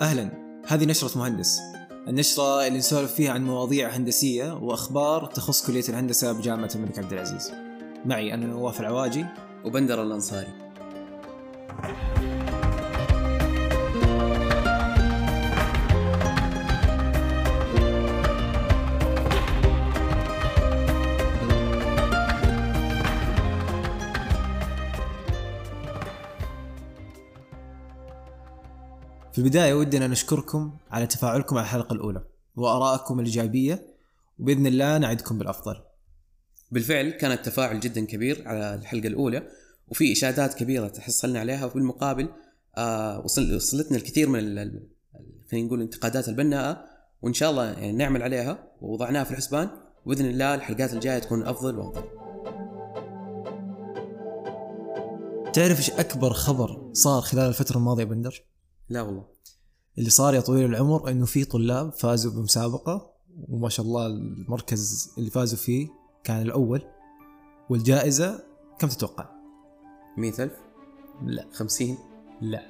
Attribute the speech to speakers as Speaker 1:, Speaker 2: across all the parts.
Speaker 1: أهلا. هذه نشرة مهندس. النشرة اللي نسولف فيها عن مواضيع هندسية وأخبار تخص كلية الهندسة بجامعة الملك عبد العزيز. معي أنا نواف العواجي.
Speaker 2: وبندر الأنصاري.
Speaker 1: في البداية ودنا نشكركم على تفاعلكم على الحلقة الأولى وآرائكم الإيجابية وبإذن الله نعدكم بالأفضل
Speaker 2: بالفعل كان التفاعل جدا كبير على الحلقة الأولى وفي إشادات كبيرة تحصلنا عليها وفي المقابل آه وصل وصلتنا الكثير من خلينا نقول الانتقادات البناءة وإن شاء الله يعني نعمل عليها ووضعناها في الحسبان وبإذن الله الحلقات الجاية تكون أفضل وأفضل
Speaker 1: تعرف إيش أكبر خبر صار خلال الفترة الماضية يا بندر؟
Speaker 2: لا والله.
Speaker 1: اللي صار يا طويل العمر إنه في طلاب فازوا بمسابقة وما شاء الله المركز اللي فازوا فيه كان الأول والجائزة كم تتوقع؟
Speaker 2: مئة ألف؟
Speaker 1: لا.
Speaker 2: خمسين؟
Speaker 1: لا.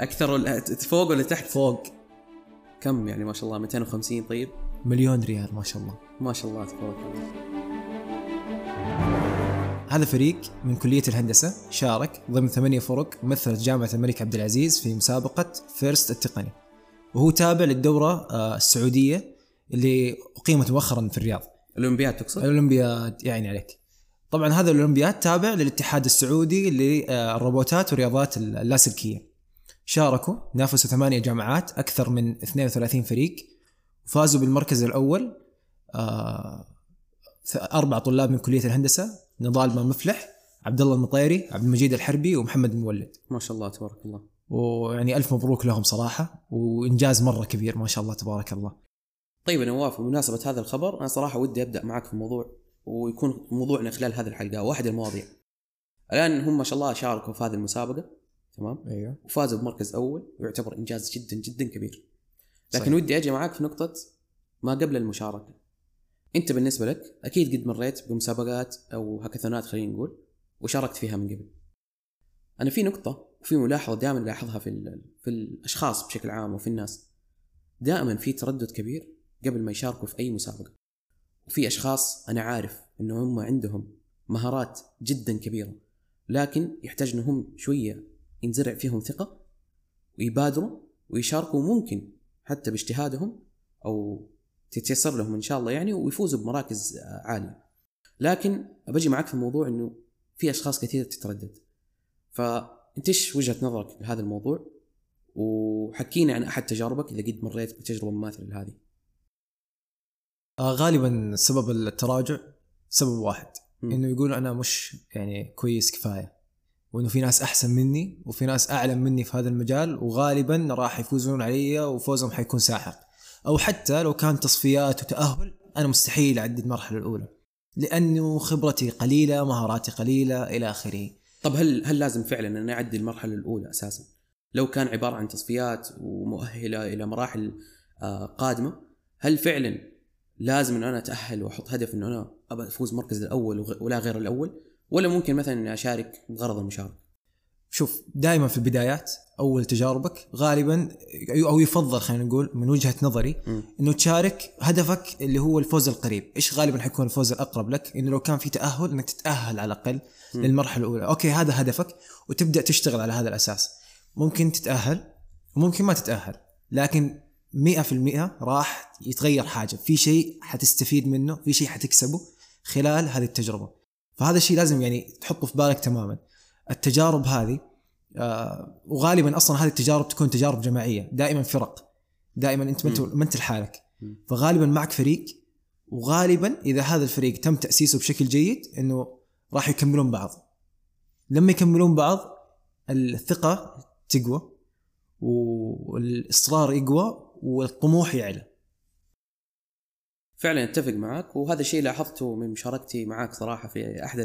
Speaker 2: أكثر ولا فوق ولا تحت؟
Speaker 1: فوق.
Speaker 2: كم يعني ما شاء الله 250 طيب؟
Speaker 1: مليون ريال ما شاء الله.
Speaker 2: ما شاء الله تبارك الله.
Speaker 1: هذا فريق من كلية الهندسة شارك ضمن ثمانية فرق مثلت جامعة الملك عبد العزيز في مسابقة فيرست التقني. وهو تابع للدورة آه، السعودية اللي أقيمت مؤخرا في الرياض.
Speaker 2: الأولمبياد تقصد؟
Speaker 1: الأولمبياد يعني عليك. طبعا هذا الأولمبياد تابع للاتحاد السعودي للروبوتات والرياضات اللاسلكية. شاركوا نافسوا ثمانية جامعات أكثر من 32 فريق وفازوا بالمركز الأول آه، أربع طلاب من كلية الهندسة نضال بن مفلح عبد الله المطيري عبد المجيد الحربي ومحمد بن مولد.
Speaker 2: ما شاء الله تبارك الله.
Speaker 1: ويعني ألف مبروك لهم صراحة وإنجاز مرة كبير ما شاء الله تبارك الله.
Speaker 2: طيب نواف بمناسبة هذا الخبر أنا صراحة ودي أبدأ معك في الموضوع ويكون موضوعنا خلال هذه الحلقة واحد المواضيع. الآن هم ما شاء الله شاركوا في هذه المسابقة تمام؟
Speaker 1: أيوه.
Speaker 2: وفازوا بمركز أول ويعتبر إنجاز جدا جدا كبير. لكن
Speaker 1: صحيح.
Speaker 2: ودي أجي معك في نقطة ما قبل المشاركة. أنت بالنسبة لك أكيد قد مريت بمسابقات أو هاكاثونات خلينا نقول وشاركت فيها من قبل. أنا في نقطة وفي ملاحظة دائما ألاحظها في في الأشخاص بشكل عام وفي الناس. دائما في تردد كبير قبل ما يشاركوا في أي مسابقة. وفي أشخاص أنا عارف إنه هم عندهم مهارات جدا كبيرة لكن يحتاج إنهم شوية ينزرع فيهم ثقة ويبادروا ويشاركوا ممكن حتى باجتهادهم أو تتيسر لهم إن شاء الله يعني ويفوزوا بمراكز آه، عالية. لكن بجي معك في الموضوع إنه في أشخاص كثير تتردد. فأنت إيش وجهة نظرك لهذا الموضوع؟ وحكينا عن أحد تجاربك إذا قد مريت بتجربة مماثلة لهذه.
Speaker 1: آه غالبا سبب التراجع سبب واحد.
Speaker 2: مم.
Speaker 1: إنه يقول أنا مش يعني كويس كفاية. وإنه في ناس أحسن مني وفي ناس أعلم مني في هذا المجال وغالبا راح يفوزون علي وفوزهم حيكون ساحق. أو حتى لو كان تصفيات وتأهل أنا مستحيل اعدي المرحله الأولى لأنه خبرتي قليلة مهاراتي قليلة إلى آخره
Speaker 2: طب هل هل لازم فعلا أن اعدي المرحلة الأولى أساسا؟ لو كان عبارة عن تصفيات ومؤهلة إلى مراحل آه، قادمة هل فعلا لازم أن أنا أتأهل وأحط هدف انه أنا أبى أفوز مركز الأول ولا غير الأول؟ ولا ممكن مثلا أشارك بغرض المشاركة؟
Speaker 1: شوف دائما في البدايات أول تجاربك غالبا أو يفضل خلينا نقول من وجهة نظري
Speaker 2: مم.
Speaker 1: إنه تشارك هدفك اللي هو الفوز القريب، إيش غالبا حيكون الفوز الأقرب لك؟ إنه لو كان في تأهل إنك تتأهل على الأقل
Speaker 2: مم.
Speaker 1: للمرحلة الأولى، أوكي هذا هدفك وتبدأ تشتغل على هذا الأساس. ممكن تتأهل وممكن ما تتأهل، لكن 100% راح يتغير حاجة، في شيء حتستفيد منه، في شيء حتكسبه خلال هذه التجربة. فهذا الشيء لازم يعني تحطه في بالك تماما. التجارب هذه وغالبا أصلا هذه التجارب تكون تجارب جماعية، دائما فرق. دائما أنت ما أنت لحالك. فغالبا معك فريق وغالبا إذا هذا الفريق تم تأسيسه بشكل جيد إنه راح يكملون بعض. لما يكملون بعض الثقة تقوى والإصرار يقوى والطموح يعلى.
Speaker 2: فعلا أتفق معك وهذا الشيء لاحظته من مشاركتي معك صراحة في أحد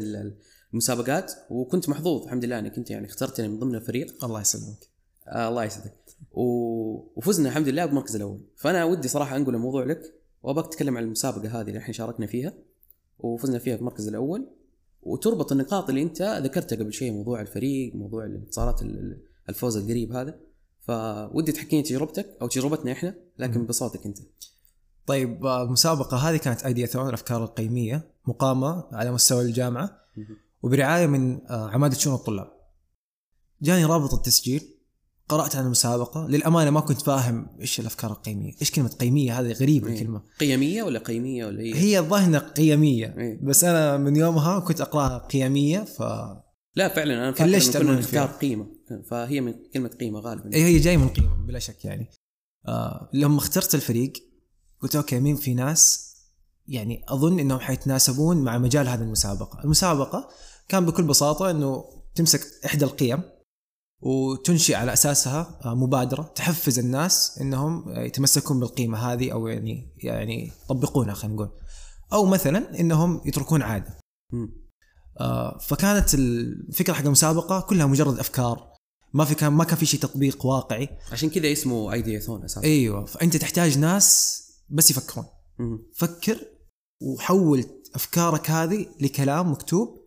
Speaker 2: المسابقات وكنت محظوظ الحمد لله انك انت يعني اخترتني من ضمن الفريق.
Speaker 1: الله يسلمك.
Speaker 2: آه الله يسعدك. و- وفزنا الحمد لله بالمركز الأول. فأنا ودي صراحة أنقل الموضوع لك وأبغاك تتكلم عن المسابقة هذه اللي إحنا شاركنا فيها وفزنا فيها بالمركز الأول. وتربط النقاط اللي أنت ذكرتها قبل شيء موضوع الفريق موضوع الانتصارات ال- الفوز القريب هذا. فودي تحكيني تجربتك أو تجربتنا إحنا لكن. بصوتك أنت.
Speaker 1: طيب آه، المسابقة هذه كانت ايدياثون الافكار القيمية مقامة على مستوى الجامعة.
Speaker 2: مهم.
Speaker 1: وبرعاية من آه، عمادة شؤون الطلاب. جاني رابط التسجيل قرأت عن المسابقة للأمانة ما كنت فاهم إيش الأفكار القيمية إيش كلمة قيمية هذه غريبة
Speaker 2: إيه.
Speaker 1: الكلمة
Speaker 2: قيمية ولا قيمية ولا هي,
Speaker 1: هي الظاهر إنها قيمية
Speaker 2: إيه.
Speaker 1: بس أنا من يومها كنت أقرأها قيمية ف
Speaker 2: لا فعلا
Speaker 1: كلشت
Speaker 2: إنه كنا
Speaker 1: أنا
Speaker 2: نختار. قيمة فهي من كلمة قيمة غالبا
Speaker 1: إيه هي جاي من قيمة بلا شك يعني آه لما اخترت الفريق قلت أوكي مين في ناس يعني أظن إنهم حيتناسبون مع مجال هذه المسابقة المسابقة كان بكل بساطة إنه تمسك إحدى القيم وتنشئ على أساسها آه، مبادرة تحفز الناس إنهم آه، يتمسكون بالقيمة هذه أو يعني يعني يطبقونها خلينا نقول. أو مثلا إنهم يتركون
Speaker 2: عادة.
Speaker 1: آه، فكانت الفكرة حق المسابقة كلها مجرد أفكار. ما في كان ما كان في شيء تطبيق واقعي.
Speaker 2: عشان كذا اسمه ايدياثون أساسا.
Speaker 1: أيوه فأنت تحتاج ناس بس يفكرون. فكر وحول أفكارك هذه لكلام مكتوب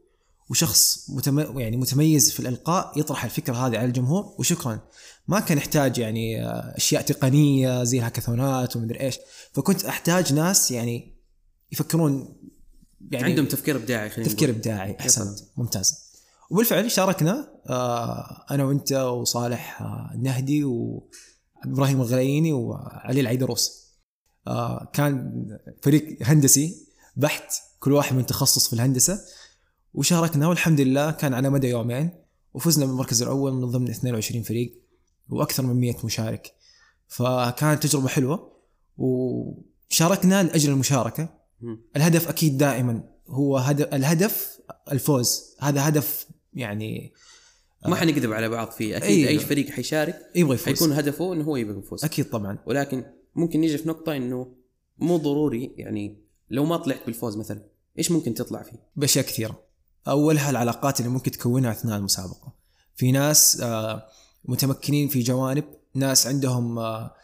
Speaker 1: وشخص متم... يعني متميز في الإلقاء يطرح الفكرة هذه على الجمهور وشكرا. ما كان يحتاج يعني آه، أشياء تقنية زي الهاكاثونات ومدري إيش. فكنت أحتاج ناس يعني يفكرون يعني
Speaker 2: عندهم تفكير إبداعي خلينا
Speaker 1: تفكير. إبداعي أحسنت. ممتاز. وبالفعل شاركنا آه، أنا وأنت وصالح آه، النهدي وإبراهيم الغلييني وعلي العيدروس. آه، كان فريق هندسي بحت كل واحد من تخصص في الهندسة. وشاركنا والحمد لله كان على مدى يومين وفزنا بالمركز الأول من ضمن 22 فريق وأكثر من 100 مشارك. فكانت تجربة حلوة وشاركنا لأجل
Speaker 2: المشاركة.
Speaker 1: الهدف أكيد دائما هو هدف الهدف الفوز. هذا هدف يعني
Speaker 2: ما حنكذب على بعض فيه أكيد
Speaker 1: أيوه.
Speaker 2: أي فريق حيشارك
Speaker 1: يبغى يفوز.
Speaker 2: حيكون هدفه إنه هو يبغى يفوز.
Speaker 1: أكيد طبعا.
Speaker 2: ولكن ممكن نيجي في نقطة إنه مو ضروري يعني لو ما طلعت بالفوز مثلا إيش ممكن تطلع فيه؟
Speaker 1: بأشياء كثيرة. اولها العلاقات اللي ممكن تكونها أثناء المسابقة في ناس آه، متمكنين في جوانب ناس عندهم آه،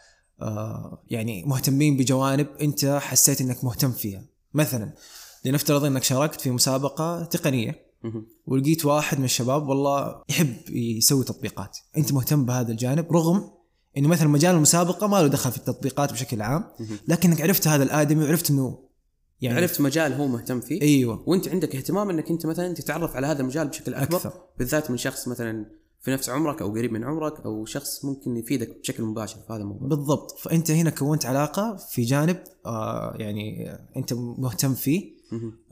Speaker 1: آه، يعني مهتمين بجوانب أنت حسيت إنك مهتم فيها مثلا لنفترض إنك شاركت في مسابقة
Speaker 2: تقنية.
Speaker 1: ولقيت واحد من الشباب والله يحب يسوي تطبيقات أنت مهتم بهذا الجانب رغم إنه مثلا مجال المسابقة ما له دخل في التطبيقات بشكل عام. لكنك عرفت هذا الآدمي وعرفت إنه يعني
Speaker 2: عرفت مجال هو مهتم فيه
Speaker 1: أيوه.
Speaker 2: وأنت عندك اهتمام إنك أنت مثلا تتعرف على هذا المجال بشكل أكبر
Speaker 1: أكثر.
Speaker 2: بالذات من شخص مثلا في نفس عمرك أو قريب من عمرك أو شخص ممكن يفيدك بشكل مباشر في هذا الموضوع.
Speaker 1: بالضبط. فأنت هنا كونت علاقة في جانب آه يعني أنت مهتم فيه.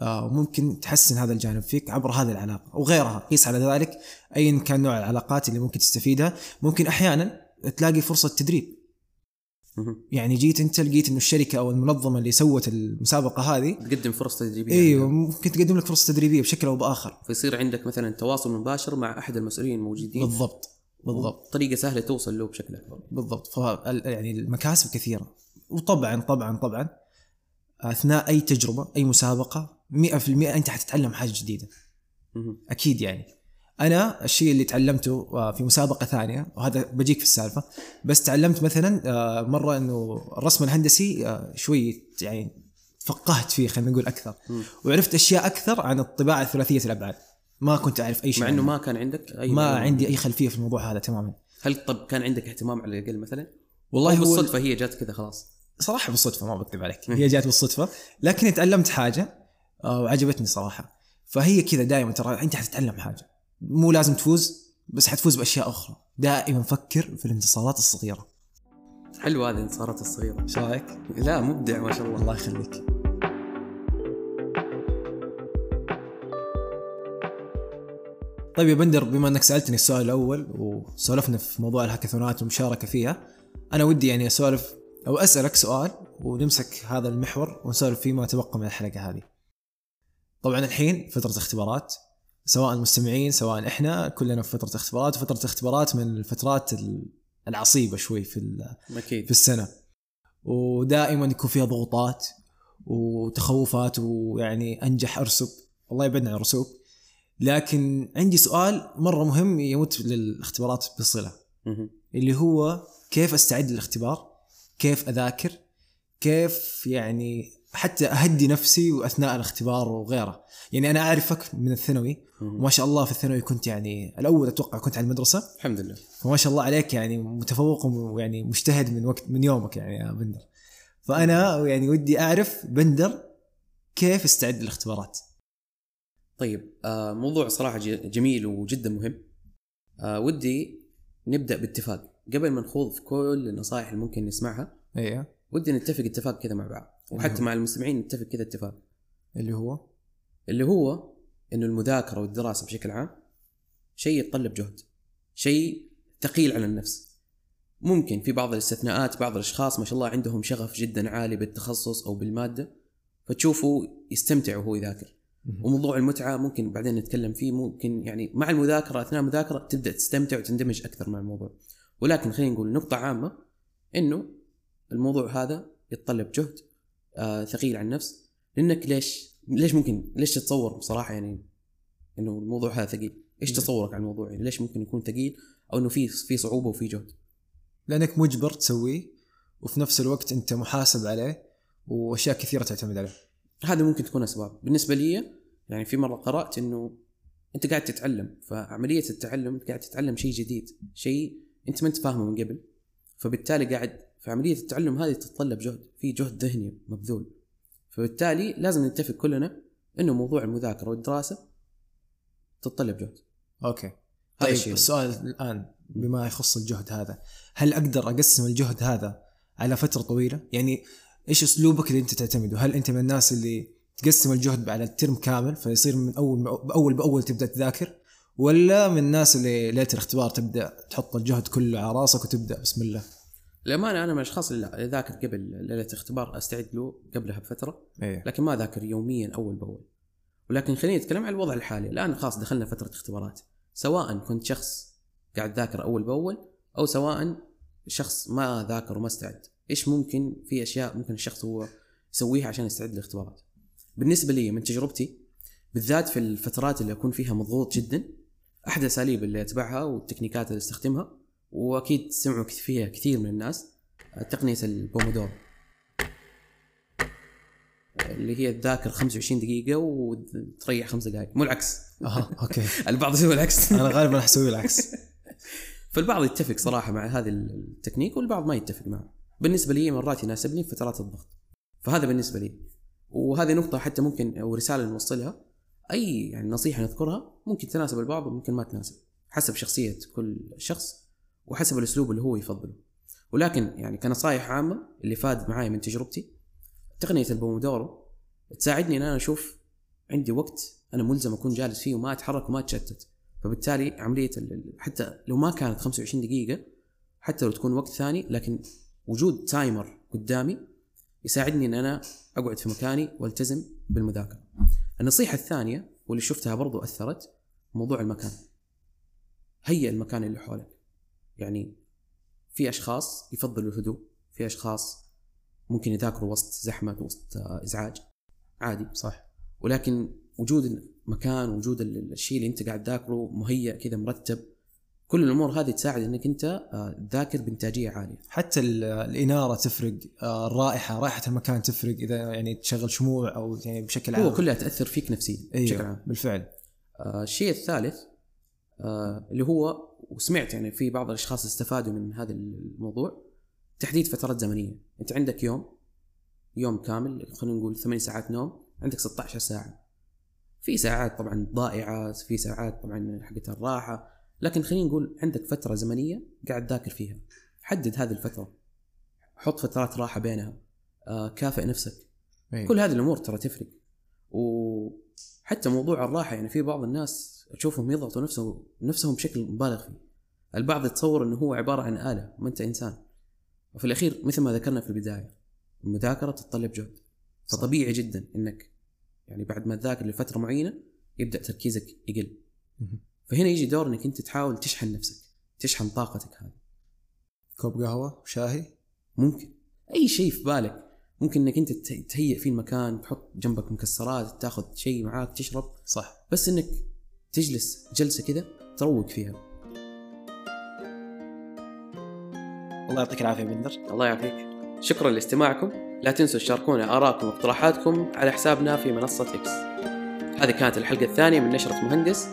Speaker 1: آه وممكن تحسن هذا الجانب فيك عبر هذه العلاقة وغيرها. قيس على ذلك ايا كان نوع العلاقات اللي ممكن تستفيدها. ممكن أحيانا تلاقي فرصة تدريب. يعني جيت انت لقيت إنه الشركة أو المنظمة اللي سوت المسابقة هذه
Speaker 2: تقدم فرص تدريبية
Speaker 1: إيوه
Speaker 2: عندهم.
Speaker 1: ممكن تقدم لك فرصه تدريبية بشكل أو بآخر.
Speaker 2: فيصير عندك مثلا تواصل مباشر مع أحد المسؤولين الموجودين.
Speaker 1: بالضبط بالضبط.
Speaker 2: طريقه سهلة توصل له بشكل أكبر.
Speaker 1: بالضبط. ف يعني المكاسب كثيرة. وطبعا طبعا طبعا أثناء أي تجربة أي مسابقة 100% أنت حتتعلم حاجة
Speaker 2: جديدة.
Speaker 1: أكيد يعني. أنا الشيء اللي تعلمته آه، في مسابقة ثانية وهذا بجيك في السالفة. بس تعلمت مثلا آه، مرة إنه الرسم الهندسي آه، شوي يعني فقهت فيه خلينا نقول
Speaker 2: أكثر.
Speaker 1: وعرفت أشياء أكثر عن الطباعة ثلاثيه الأبعاد. ما كنت أعرف أي شيء
Speaker 2: مع
Speaker 1: إنه.
Speaker 2: ما كان عندك أي
Speaker 1: ما. عندي أي خلفية في الموضوع هذا تماما.
Speaker 2: هل طب كان عندك اهتمام على الأقل مثلا؟
Speaker 1: والله هو
Speaker 2: بالصدفة هي جات كذا خلاص.
Speaker 1: صراحة بالصدفة ما بكذب عليك. هي جات بالصدفة. لكني تعلمت حاجة وعجبتني صراحة. فهي كذا دائما ترى أنت حتتعلم حاجة. مو لازم تفوز بس حتفوز بأشياء أخرى. دائما فكر في الانتصارات الصغيرة.
Speaker 2: حلوة هذه الانتصارات الصغيرة.
Speaker 1: إيش رأيك؟
Speaker 2: لا مبدع ما شاء الله.
Speaker 1: الله يخليك. طيب يا بندر بما إنك سألتني السؤال الأول وسولفنا في موضوع الهاكاثونات والمشاركه فيها أنا ودي يعني أسولف أو أسألك سؤال ونمسك هذا المحور ونسولف فيه ما تبقى من الحلقة هذه. طبعا الحين فترة اختبارات سواء المستمعين سواء إحنا كلنا في فترة اختبارات وفترة اختبارات من الفترات العصيبة شوي في
Speaker 2: أكيد.
Speaker 1: في السنة. ودائما يكون فيها ضغوطات وتخوفات ويعني أنجح أرسب. الله يبعدنا عن الرسوب. لكن عندي سؤال مرة مهم يمت للاختبارات
Speaker 2: بصلة.
Speaker 1: اللي هو كيف أستعد للاختبار؟ كيف أذاكر؟ كيف يعني حتى أهدي نفسي وأثناء الاختبار وغيره. يعني أنا أعرفك من الثانوي وما شاء الله في الثانوي كنت يعني الأول أتوقع كنت على المدرسة.
Speaker 2: الحمد لله.
Speaker 1: فما شاء الله عليك يعني متفوق ويعني مجتهد من وقت من يومك يعني يا بندر. فأنا يعني ودي أعرف بندر كيف استعد للاختبارات؟
Speaker 2: طيب آه موضوع صراحة جميل وجدا مهم. آه ودي نبدأ باتفاق. قبل ما نخوض في كل النصائح اللي ممكن نسمعها
Speaker 1: أيوه
Speaker 2: ودي نتفق اتفاق كذا مع بعض. وحتى. مع المستمعين نتفق كذا اتفاق.
Speaker 1: اللي هو؟
Speaker 2: اللي هو إنه المذاكرة والدراسة بشكل عام شيء يتطلب جهد شيء ثقيل على النفس. ممكن في بعض الاستثناءات بعض الأشخاص ما شاء الله عندهم شغف جدا عالي بالتخصص أو بالمادة فتشوفه يستمتع وهو يذاكر. وموضوع المتعة ممكن بعدين نتكلم فيه ممكن يعني مع المذاكرة أثناء المذاكرة تبدأ تستمتع وتندمج أكثر مع الموضوع. ولكن خلينا نقول نقطة عامة إنه الموضوع هذا يتطلب جهد آه ثقيل على النفس لأنك ليش ليش ممكن ليش تتصور بصراحة يعني إنه الموضوع هذا ثقيل؟ إيش تصورك عن الموضوع؟ يعني ليش ممكن يكون ثقيل أو إنه في في صعوبة وفي جهد؟
Speaker 1: لأنك مجبر تسويه وفي نفس الوقت أنت محاسب عليه وأشياء كثيرة تعتمد عليه.
Speaker 2: هذا ممكن تكون أسباب. بالنسبة لي يعني في مرة قرأت إنه أنت قاعد تتعلم فعملية التعلم أنت قاعد تتعلم شيء جديد شيء أنت ما أنت فاهمه من قبل فبالتالي قاعد فعملية التعلم هذه تتطلب جهد في جهد ذهني مبذول. فبالتالي لازم نتفق كلنا إنه موضوع المذاكرة والدراسة تتطلب جهد. okay.
Speaker 1: طيب
Speaker 2: الشيء.
Speaker 1: السؤال الآن بما يخص الجهد هذا هل أقدر أقسم الجهد هذا على فترة طويلة؟ يعني إيش أسلوبك اللي أنت تعتمده؟ هل أنت من الناس اللي تقسم الجهد على ال term كامل فيصير من أول بأول بأول تبدأ تذاكر ولا من الناس اللي ليله الاختبار تبدأ تحط الجهد كله على راسك وتبدأ؟ بسم الله.
Speaker 2: للأمانة أنا من الأشخاص اللي لا ذاكر قبل ليلة الاختبار أستعد له قبلها بفترة
Speaker 1: إيه.
Speaker 2: لكن ما ذاكر يوميا أول بأول. ولكن خليني اتكلم عن الوضع الحالي. الآن خلاص دخلنا فترة اختبارات. سواء كنت شخص قاعد ذاكر أول بأول أو سواء شخص ما ذاكر وما استعد. إيش ممكن في أشياء ممكن الشخص هو يسويها عشان يستعد للاختبارات؟ بالنسبة لي من تجربتي بالذات في الفترات اللي أكون فيها مضغوط جدا أحد الأساليب اللي أتبعها والتكنيكات اللي أستخدمها وأكيد سمعوا فيها كثير من الناس تقنية البومودورو. اللي هي تذاكر 25 دقيقة وتريح خمس دقائق. مو العكس.
Speaker 1: أها okay.
Speaker 2: البعض يسوي العكس.
Speaker 1: أنا غالبا راح أسوي العكس.
Speaker 2: فالبعض يتفق صراحة مع هذا التكنيك والبعض ما يتفق معه. بالنسبة لي مرات يناسبني في فترات الضغط. فهذا بالنسبة لي. وهذه نقطة حتى ممكن أو رسالة نوصلها. أي يعني نصيحة نذكرها ممكن تناسب البعض وممكن ما تناسب. حسب شخصية كل شخص. وحسب الأسلوب اللي هو يفضله ولكن يعني كنصائح عامة اللي فاد معاي من تجربتي تقنية البومودورو تساعدني إن أنا أشوف عندي وقت أنا ملزم أكون جالس فيه وما أتحرك وما أتشتت فبالتالي عملية حتى لو ما كانت 25 دقيقة حتى لو تكون وقت ثاني لكن وجود تايمر قدامي يساعدني إن أنا أقعد في مكاني وألتزم بالمذاكرة. النصيحة الثانية واللي شفتها برضو أثرت موضوع المكان. هيئ المكان اللي حولك. يعني في أشخاص يفضلوا الهدوء، في أشخاص ممكن يذاكروا وسط زحمة وسط إزعاج. عادي.
Speaker 1: صح.
Speaker 2: ولكن وجود المكان وجود ال- ال- الشيء اللي أنت قاعد تذاكره مهيأ كذا مرتب كل الأمور هذه تساعد إنك أنت آه، تذاكر بإنتاجية عالية.
Speaker 1: حتى ال- الإنارة تفرق آه، الرائحة رائحة المكان تفرق إذا يعني تشغل شموع أو يعني بشكل عام.
Speaker 2: هو كلها تأثر فيك نفسيا بشكل
Speaker 1: أيوه
Speaker 2: عام.
Speaker 1: بالفعل.
Speaker 2: آه، الشيء الثالث اللي هو وسمعت يعني في بعض الأشخاص استفادوا من هذا الموضوع تحديد فترات زمنية. أنت عندك يوم يوم كامل خلينا نقول ثمان ساعات نوم عندك 16 ساعة. في ساعات طبعا ضائعة في ساعات طبعا حقت الراحة لكن خلينا نقول عندك فترة زمنية قاعد تذاكر فيها. حدد هذه الفترة. حط فترات راحة بينها. آه، كافئ نفسك.
Speaker 1: أيوة.
Speaker 2: كل هذه الأمور ترى تفرق. وحتى موضوع الراحة يعني في بعض الناس أشوفهم يضغطوا نفسهم نفسهم بشكل مبالغ فيه. البعض يتصور إنه هو عبارة عن آلة ما أنت إنسان. وفي الأخير مثل ما ذكرنا في البداية المذاكرة تتطلب جهد. فطبيعي جدا إنك يعني بعد ما تذاكر لفترة معينة يبدأ تركيزك يقل. فهنا يجي دور إنك أنت تحاول تشحن نفسك تشحن طاقتك هذه.
Speaker 1: كوب قهوة شاهي؟
Speaker 2: ممكن. أي شيء في بالك. ممكن إنك أنت ته- تهيئ فيه المكان تحط جنبك مكسرات تاخذ شيء معاك تشرب.
Speaker 1: صح.
Speaker 2: بس إنك تجلس جلسة كذا تروق فيها.
Speaker 1: الله يعطيك العافية بندر.
Speaker 2: الله يعافيك. شكرا لاستماعكم. لا تنسوا تشاركونا آراءكم واقتراحاتكم على حسابنا في منصة إكس هذه كانت الحلقة الثانية من نشرة مهندس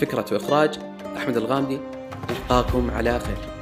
Speaker 2: فكرة وإخراج أحمد الغامدي. نلقاكم على خير.